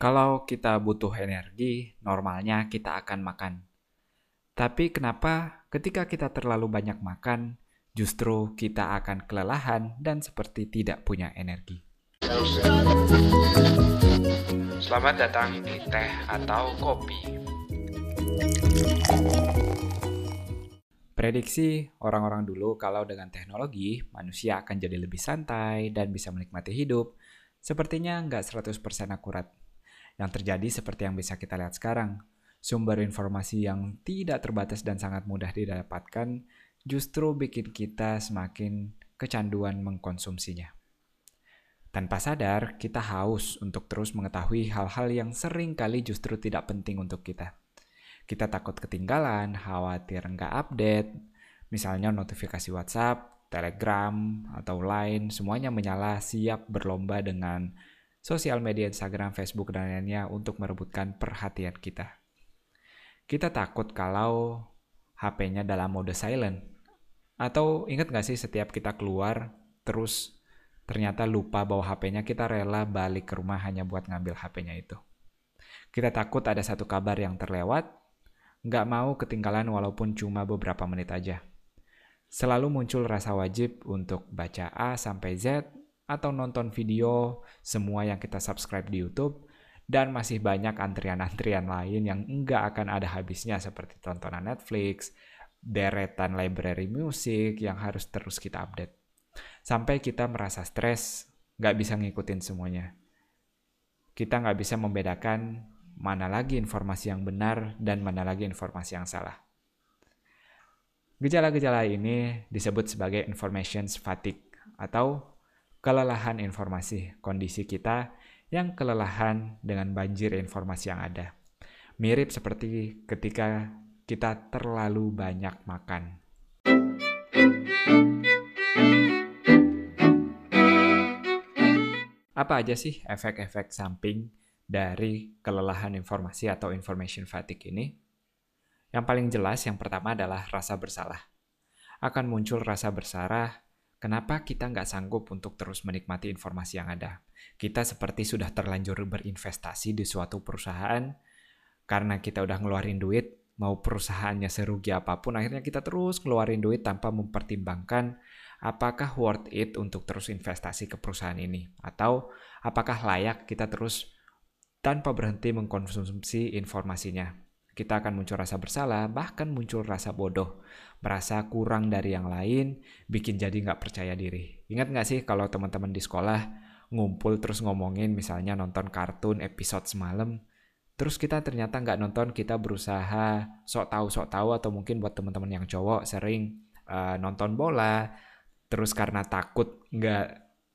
Kalau kita butuh energi, normalnya kita akan makan. Tapi kenapa ketika kita terlalu banyak makan, justru kita akan kelelahan dan seperti tidak punya energi? Selamat datang di teh atau kopi. Prediksi orang-orang dulu kalau dengan teknologi, manusia akan jadi lebih santai dan bisa menikmati hidup, sepertinya nggak 100% akurat. Yang terjadi seperti yang bisa kita lihat sekarang, sumber informasi yang tidak terbatas dan sangat mudah didapatkan justru bikin kita semakin kecanduan mengkonsumsinya. Tanpa sadar, kita haus untuk terus mengetahui hal-hal yang sering kali justru tidak penting untuk kita. Kita takut ketinggalan, khawatir nggak update, misalnya notifikasi WhatsApp, Telegram, atau lain, semuanya menyala siap berlomba dengan sosial media Instagram, Facebook, dan lainnya untuk merebutkan perhatian kita. Kita takut kalau HP-nya dalam mode silent. Atau ingat nggak sih setiap kita keluar, terus ternyata lupa bawa HP-nya, kita rela balik ke rumah hanya buat ngambil HP-nya itu. Kita takut ada satu kabar yang terlewat, nggak mau ketinggalan walaupun cuma beberapa menit aja. Selalu muncul rasa wajib untuk baca A sampai Z atau nonton video semua yang kita subscribe di YouTube, dan masih banyak antrian-antrian lain yang enggak akan ada habisnya seperti tontonan Netflix, deretan library musik yang harus terus kita update. Sampai kita merasa stres, nggak bisa ngikutin semuanya. Kita nggak bisa membedakan mana lagi informasi yang benar dan mana lagi informasi yang salah. Gejala-gejala ini disebut sebagai information fatigue atau kelelahan informasi, kondisi kita yang kelelahan dengan banjir informasi yang ada. Mirip seperti ketika kita terlalu banyak makan. Apa aja sih efek-efek samping dari kelelahan informasi atau information fatigue ini? Yang paling jelas yang pertama adalah rasa bersalah. Akan muncul rasa bersalah Kenapa kita nggak sanggup untuk terus menikmati informasi yang ada? Kita seperti sudah terlanjur berinvestasi di suatu perusahaan, karena kita udah ngeluarin duit, mau perusahaannya serugi apa pun, akhirnya kita terus ngeluarin duit tanpa mempertimbangkan apakah worth it untuk terus investasi ke perusahaan ini, atau apakah layak kita terus tanpa berhenti mengkonsumsi informasinya kita akan muncul rasa bersalah, bahkan muncul rasa bodoh, merasa kurang dari yang lain, bikin jadi nggak percaya diri. Ingat nggak sih kalau teman-teman di sekolah ngumpul terus ngomongin misalnya nonton kartun episode semalam, terus kita ternyata nggak nonton, kita berusaha sok tahu sok tahu atau mungkin buat teman-teman yang cowok sering uh, nonton bola, terus karena takut nggak,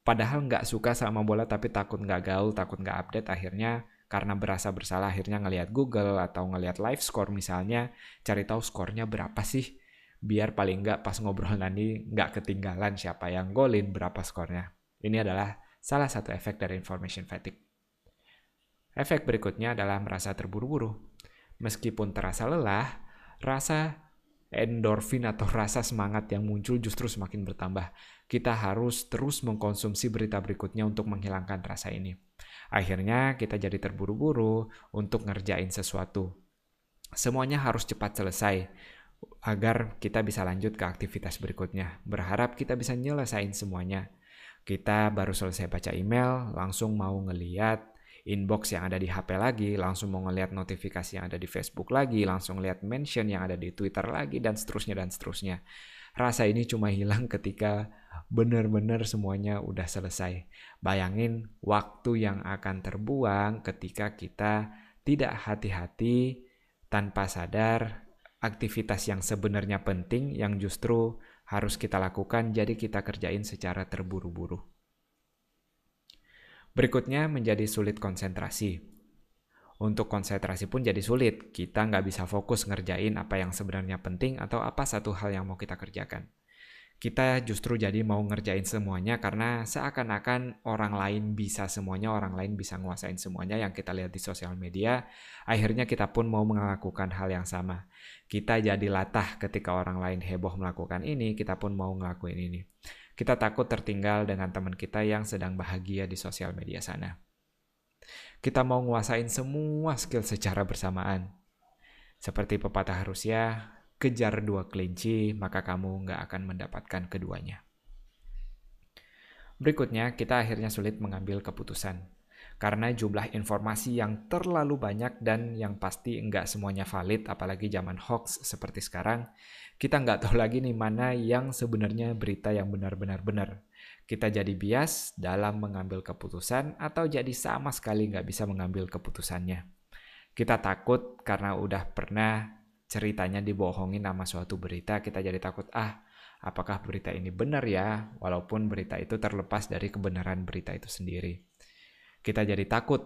padahal nggak suka sama bola tapi takut nggak gaul, takut nggak update, akhirnya karena berasa bersalah akhirnya ngelihat Google atau ngelihat live score misalnya cari tahu skornya berapa sih biar paling nggak pas ngobrol nanti nggak ketinggalan siapa yang golin berapa skornya ini adalah salah satu efek dari information fatigue efek berikutnya adalah merasa terburu-buru meskipun terasa lelah rasa endorfin atau rasa semangat yang muncul justru semakin bertambah. Kita harus terus mengkonsumsi berita berikutnya untuk menghilangkan rasa ini. Akhirnya kita jadi terburu-buru untuk ngerjain sesuatu. Semuanya harus cepat selesai agar kita bisa lanjut ke aktivitas berikutnya. Berharap kita bisa nyelesain semuanya. Kita baru selesai baca email, langsung mau ngeliat inbox yang ada di HP lagi, langsung mau ngeliat notifikasi yang ada di Facebook lagi, langsung lihat mention yang ada di Twitter lagi, dan seterusnya dan seterusnya. Rasa ini cuma hilang ketika benar-benar semuanya udah selesai. Bayangin waktu yang akan terbuang ketika kita tidak hati-hati tanpa sadar aktivitas yang sebenarnya penting yang justru harus kita lakukan jadi kita kerjain secara terburu-buru. Berikutnya menjadi sulit konsentrasi. Untuk konsentrasi pun jadi sulit, kita nggak bisa fokus ngerjain apa yang sebenarnya penting atau apa satu hal yang mau kita kerjakan kita justru jadi mau ngerjain semuanya karena seakan-akan orang lain bisa semuanya, orang lain bisa nguasain semuanya yang kita lihat di sosial media. Akhirnya kita pun mau melakukan hal yang sama. Kita jadi latah ketika orang lain heboh melakukan ini, kita pun mau ngelakuin ini. Kita takut tertinggal dengan teman kita yang sedang bahagia di sosial media sana. Kita mau nguasain semua skill secara bersamaan. Seperti pepatah Rusia, kejar dua kelinci, maka kamu nggak akan mendapatkan keduanya. Berikutnya, kita akhirnya sulit mengambil keputusan. Karena jumlah informasi yang terlalu banyak dan yang pasti nggak semuanya valid, apalagi zaman hoax seperti sekarang, kita nggak tahu lagi nih mana yang sebenarnya berita yang benar-benar benar. Kita jadi bias dalam mengambil keputusan atau jadi sama sekali nggak bisa mengambil keputusannya. Kita takut karena udah pernah ceritanya dibohongin nama suatu berita, kita jadi takut, ah apakah berita ini benar ya, walaupun berita itu terlepas dari kebenaran berita itu sendiri. Kita jadi takut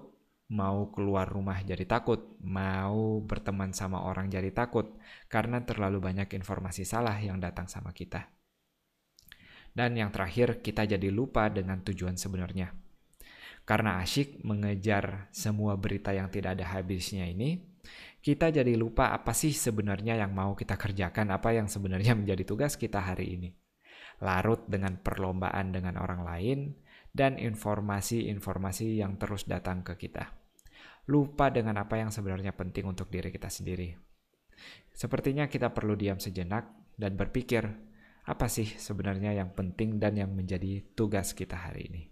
mau keluar rumah jadi takut, mau berteman sama orang jadi takut, karena terlalu banyak informasi salah yang datang sama kita. Dan yang terakhir, kita jadi lupa dengan tujuan sebenarnya. Karena asyik mengejar semua berita yang tidak ada habisnya ini, kita jadi lupa apa sih sebenarnya yang mau kita kerjakan, apa yang sebenarnya menjadi tugas kita hari ini. Larut dengan perlombaan dengan orang lain, dan informasi-informasi yang terus datang ke kita lupa dengan apa yang sebenarnya penting untuk diri kita sendiri. Sepertinya kita perlu diam sejenak dan berpikir, apa sih sebenarnya yang penting dan yang menjadi tugas kita hari ini.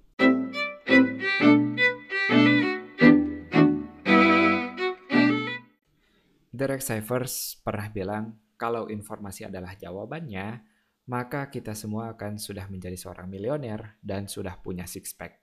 Derek Sivers pernah bilang, kalau informasi adalah jawabannya, maka kita semua akan sudah menjadi seorang milioner dan sudah punya six pack.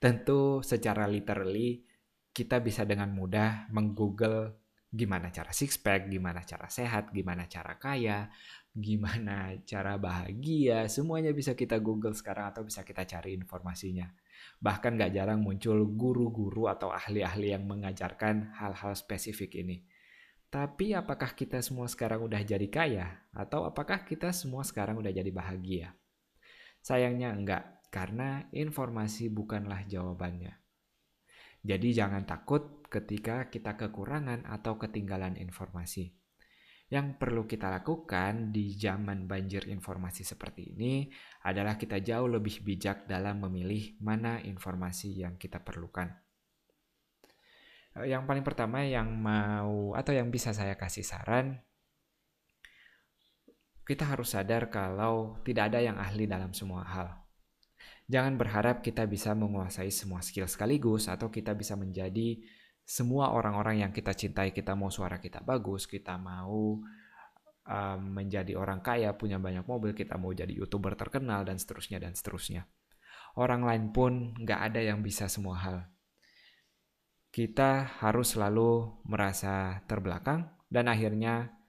Tentu secara literally kita bisa dengan mudah menggoogle gimana cara six pack, gimana cara sehat, gimana cara kaya, gimana cara bahagia, semuanya bisa kita google sekarang atau bisa kita cari informasinya. Bahkan gak jarang muncul guru-guru atau ahli-ahli yang mengajarkan hal-hal spesifik ini. Tapi apakah kita semua sekarang udah jadi kaya? Atau apakah kita semua sekarang udah jadi bahagia? Sayangnya enggak, karena informasi bukanlah jawabannya. Jadi jangan takut ketika kita kekurangan atau ketinggalan informasi. Yang perlu kita lakukan di zaman banjir informasi seperti ini adalah kita jauh lebih bijak dalam memilih mana informasi yang kita perlukan. Eh, yang paling pertama yang mau atau yang bisa saya kasih saran, kita harus sadar kalau tidak ada yang ahli dalam semua hal. Jangan berharap kita bisa menguasai semua skill sekaligus atau kita bisa menjadi semua orang-orang yang kita cintai. Kita mau suara kita bagus, kita mau um, menjadi orang kaya, punya banyak mobil, kita mau jadi youtuber terkenal dan seterusnya dan seterusnya. Orang lain pun nggak ada yang bisa semua hal. Kita harus selalu merasa terbelakang dan akhirnya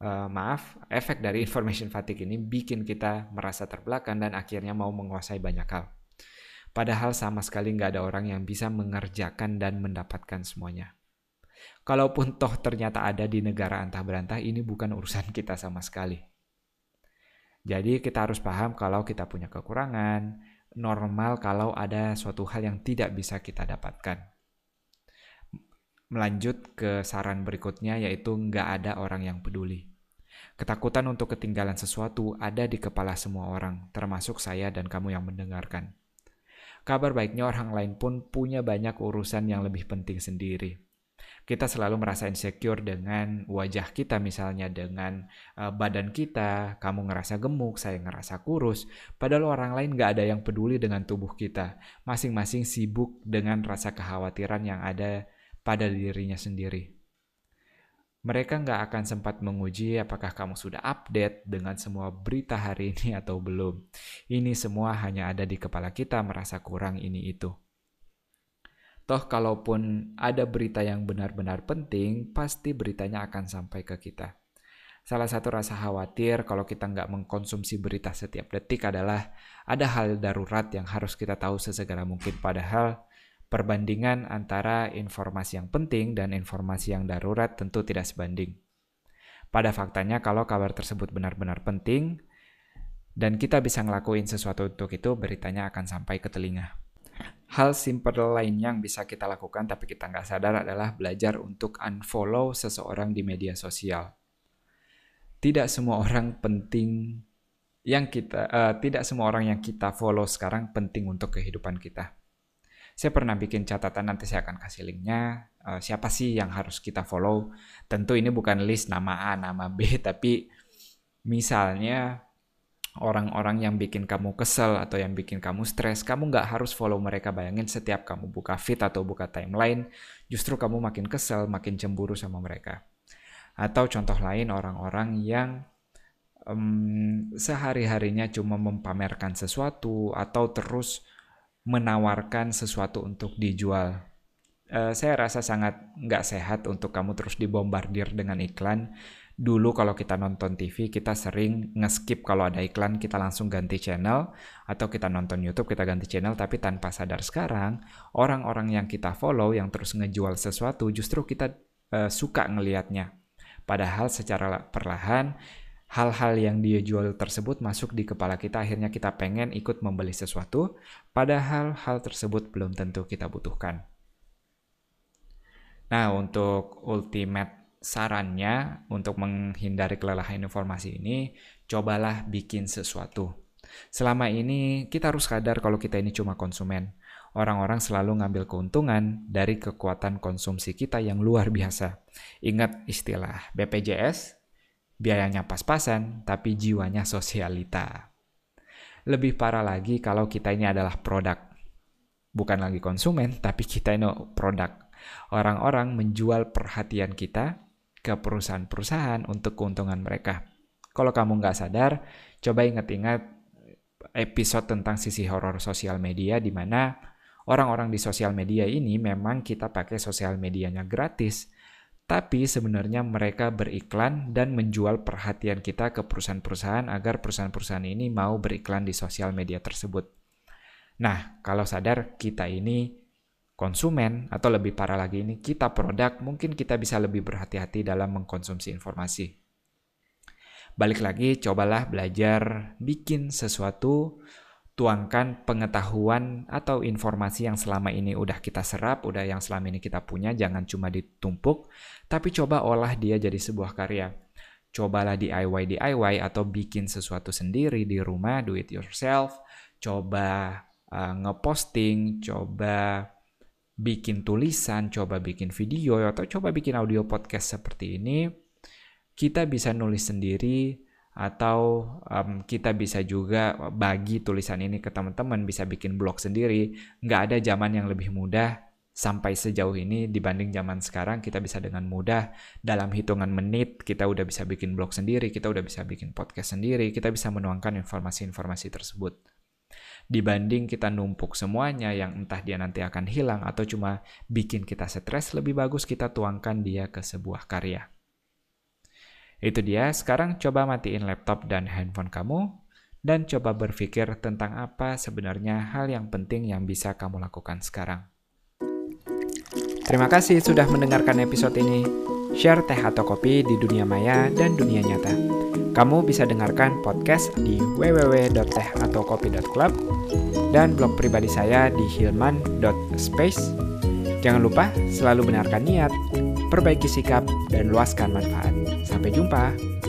uh, maaf, efek dari information fatigue ini bikin kita merasa terbelakang dan akhirnya mau menguasai banyak hal. Padahal sama sekali nggak ada orang yang bisa mengerjakan dan mendapatkan semuanya. Kalaupun toh ternyata ada di negara antah berantah, ini bukan urusan kita sama sekali. Jadi kita harus paham kalau kita punya kekurangan, normal kalau ada suatu hal yang tidak bisa kita dapatkan. Melanjut ke saran berikutnya yaitu nggak ada orang yang peduli. Ketakutan untuk ketinggalan sesuatu ada di kepala semua orang, termasuk saya dan kamu yang mendengarkan. Kabar baiknya orang lain pun punya banyak urusan yang lebih penting sendiri. Kita selalu merasa insecure dengan wajah kita misalnya, dengan uh, badan kita, kamu ngerasa gemuk, saya ngerasa kurus, padahal orang lain gak ada yang peduli dengan tubuh kita. Masing-masing sibuk dengan rasa kekhawatiran yang ada pada dirinya sendiri. Mereka nggak akan sempat menguji apakah kamu sudah update dengan semua berita hari ini atau belum. Ini semua hanya ada di kepala kita merasa kurang ini itu. Toh kalaupun ada berita yang benar-benar penting, pasti beritanya akan sampai ke kita. Salah satu rasa khawatir kalau kita nggak mengkonsumsi berita setiap detik adalah ada hal darurat yang harus kita tahu sesegera mungkin. Padahal perbandingan antara informasi yang penting dan informasi yang darurat tentu tidak sebanding. Pada faktanya kalau kabar tersebut benar-benar penting dan kita bisa ngelakuin sesuatu untuk itu, beritanya akan sampai ke telinga. Hal simple lain yang bisa kita lakukan tapi kita nggak sadar adalah belajar untuk unfollow seseorang di media sosial. Tidak semua orang penting yang kita, uh, tidak semua orang yang kita follow sekarang penting untuk kehidupan kita Saya pernah bikin catatan, nanti saya akan kasih linknya. Uh, siapa sih yang harus kita follow? Tentu ini bukan list nama A, nama B, tapi misalnya orang-orang yang bikin kamu kesel atau yang bikin kamu stres, kamu nggak harus follow mereka. Bayangin setiap kamu buka feed atau buka timeline, justru kamu makin kesel, makin cemburu sama mereka. Atau contoh lain orang-orang yang um, sehari-harinya cuma mempamerkan sesuatu atau terus menawarkan sesuatu untuk dijual. Uh, saya rasa sangat nggak sehat untuk kamu terus dibombardir dengan iklan. Dulu kalau kita nonton TV, kita sering nge-skip kalau ada iklan, kita langsung ganti channel. Atau kita nonton YouTube, kita ganti channel. Tapi tanpa sadar sekarang, orang-orang yang kita follow, yang terus ngejual sesuatu, justru kita uh, suka ngelihatnya. Padahal secara perlahan, hal-hal yang dia jual tersebut masuk di kepala kita, akhirnya kita pengen ikut membeli sesuatu, padahal hal tersebut belum tentu kita butuhkan. Nah, untuk ultimate sarannya untuk menghindari kelelahan informasi ini, cobalah bikin sesuatu. Selama ini kita harus sadar kalau kita ini cuma konsumen. Orang-orang selalu ngambil keuntungan dari kekuatan konsumsi kita yang luar biasa. Ingat istilah BPJS, biayanya pas-pasan, tapi jiwanya sosialita. Lebih parah lagi kalau kita ini adalah produk. Bukan lagi konsumen, tapi kita ini produk. Orang-orang menjual perhatian kita ke perusahaan-perusahaan untuk keuntungan mereka. Kalau kamu nggak sadar, coba ingat-ingat episode tentang sisi horor sosial media di mana orang-orang di sosial media ini memang kita pakai sosial medianya gratis, tapi sebenarnya mereka beriklan dan menjual perhatian kita ke perusahaan-perusahaan agar perusahaan-perusahaan ini mau beriklan di sosial media tersebut. Nah, kalau sadar kita ini konsumen atau lebih parah lagi ini kita produk, mungkin kita bisa lebih berhati-hati dalam mengkonsumsi informasi. Balik lagi, cobalah belajar bikin sesuatu tuangkan pengetahuan atau informasi yang selama ini udah kita serap, udah yang selama ini kita punya, jangan cuma ditumpuk, tapi coba olah dia jadi sebuah karya. Cobalah DIY DIY atau bikin sesuatu sendiri di rumah, do it yourself. Coba uh, ngeposting, coba bikin tulisan, coba bikin video atau coba bikin audio podcast seperti ini. Kita bisa nulis sendiri, atau um, kita bisa juga bagi tulisan ini ke teman-teman bisa bikin blog sendiri. Nggak ada zaman yang lebih mudah sampai sejauh ini dibanding zaman sekarang. Kita bisa dengan mudah dalam hitungan menit kita udah bisa bikin blog sendiri kita udah bisa bikin podcast sendiri kita bisa menuangkan informasi-informasi tersebut. Dibanding kita numpuk semuanya yang entah dia nanti akan hilang atau cuma bikin kita stres lebih bagus kita tuangkan dia ke sebuah karya itu dia, sekarang coba matiin laptop dan handphone kamu, dan coba berpikir tentang apa sebenarnya hal yang penting yang bisa kamu lakukan sekarang. Terima kasih sudah mendengarkan episode ini. Share teh atau kopi di dunia maya dan dunia nyata. Kamu bisa dengarkan podcast di www.tehataukopi.club dan blog pribadi saya di hilman.space. Jangan lupa selalu benarkan niat perbaiki sikap, dan luaskan manfaat. Sampai jumpa.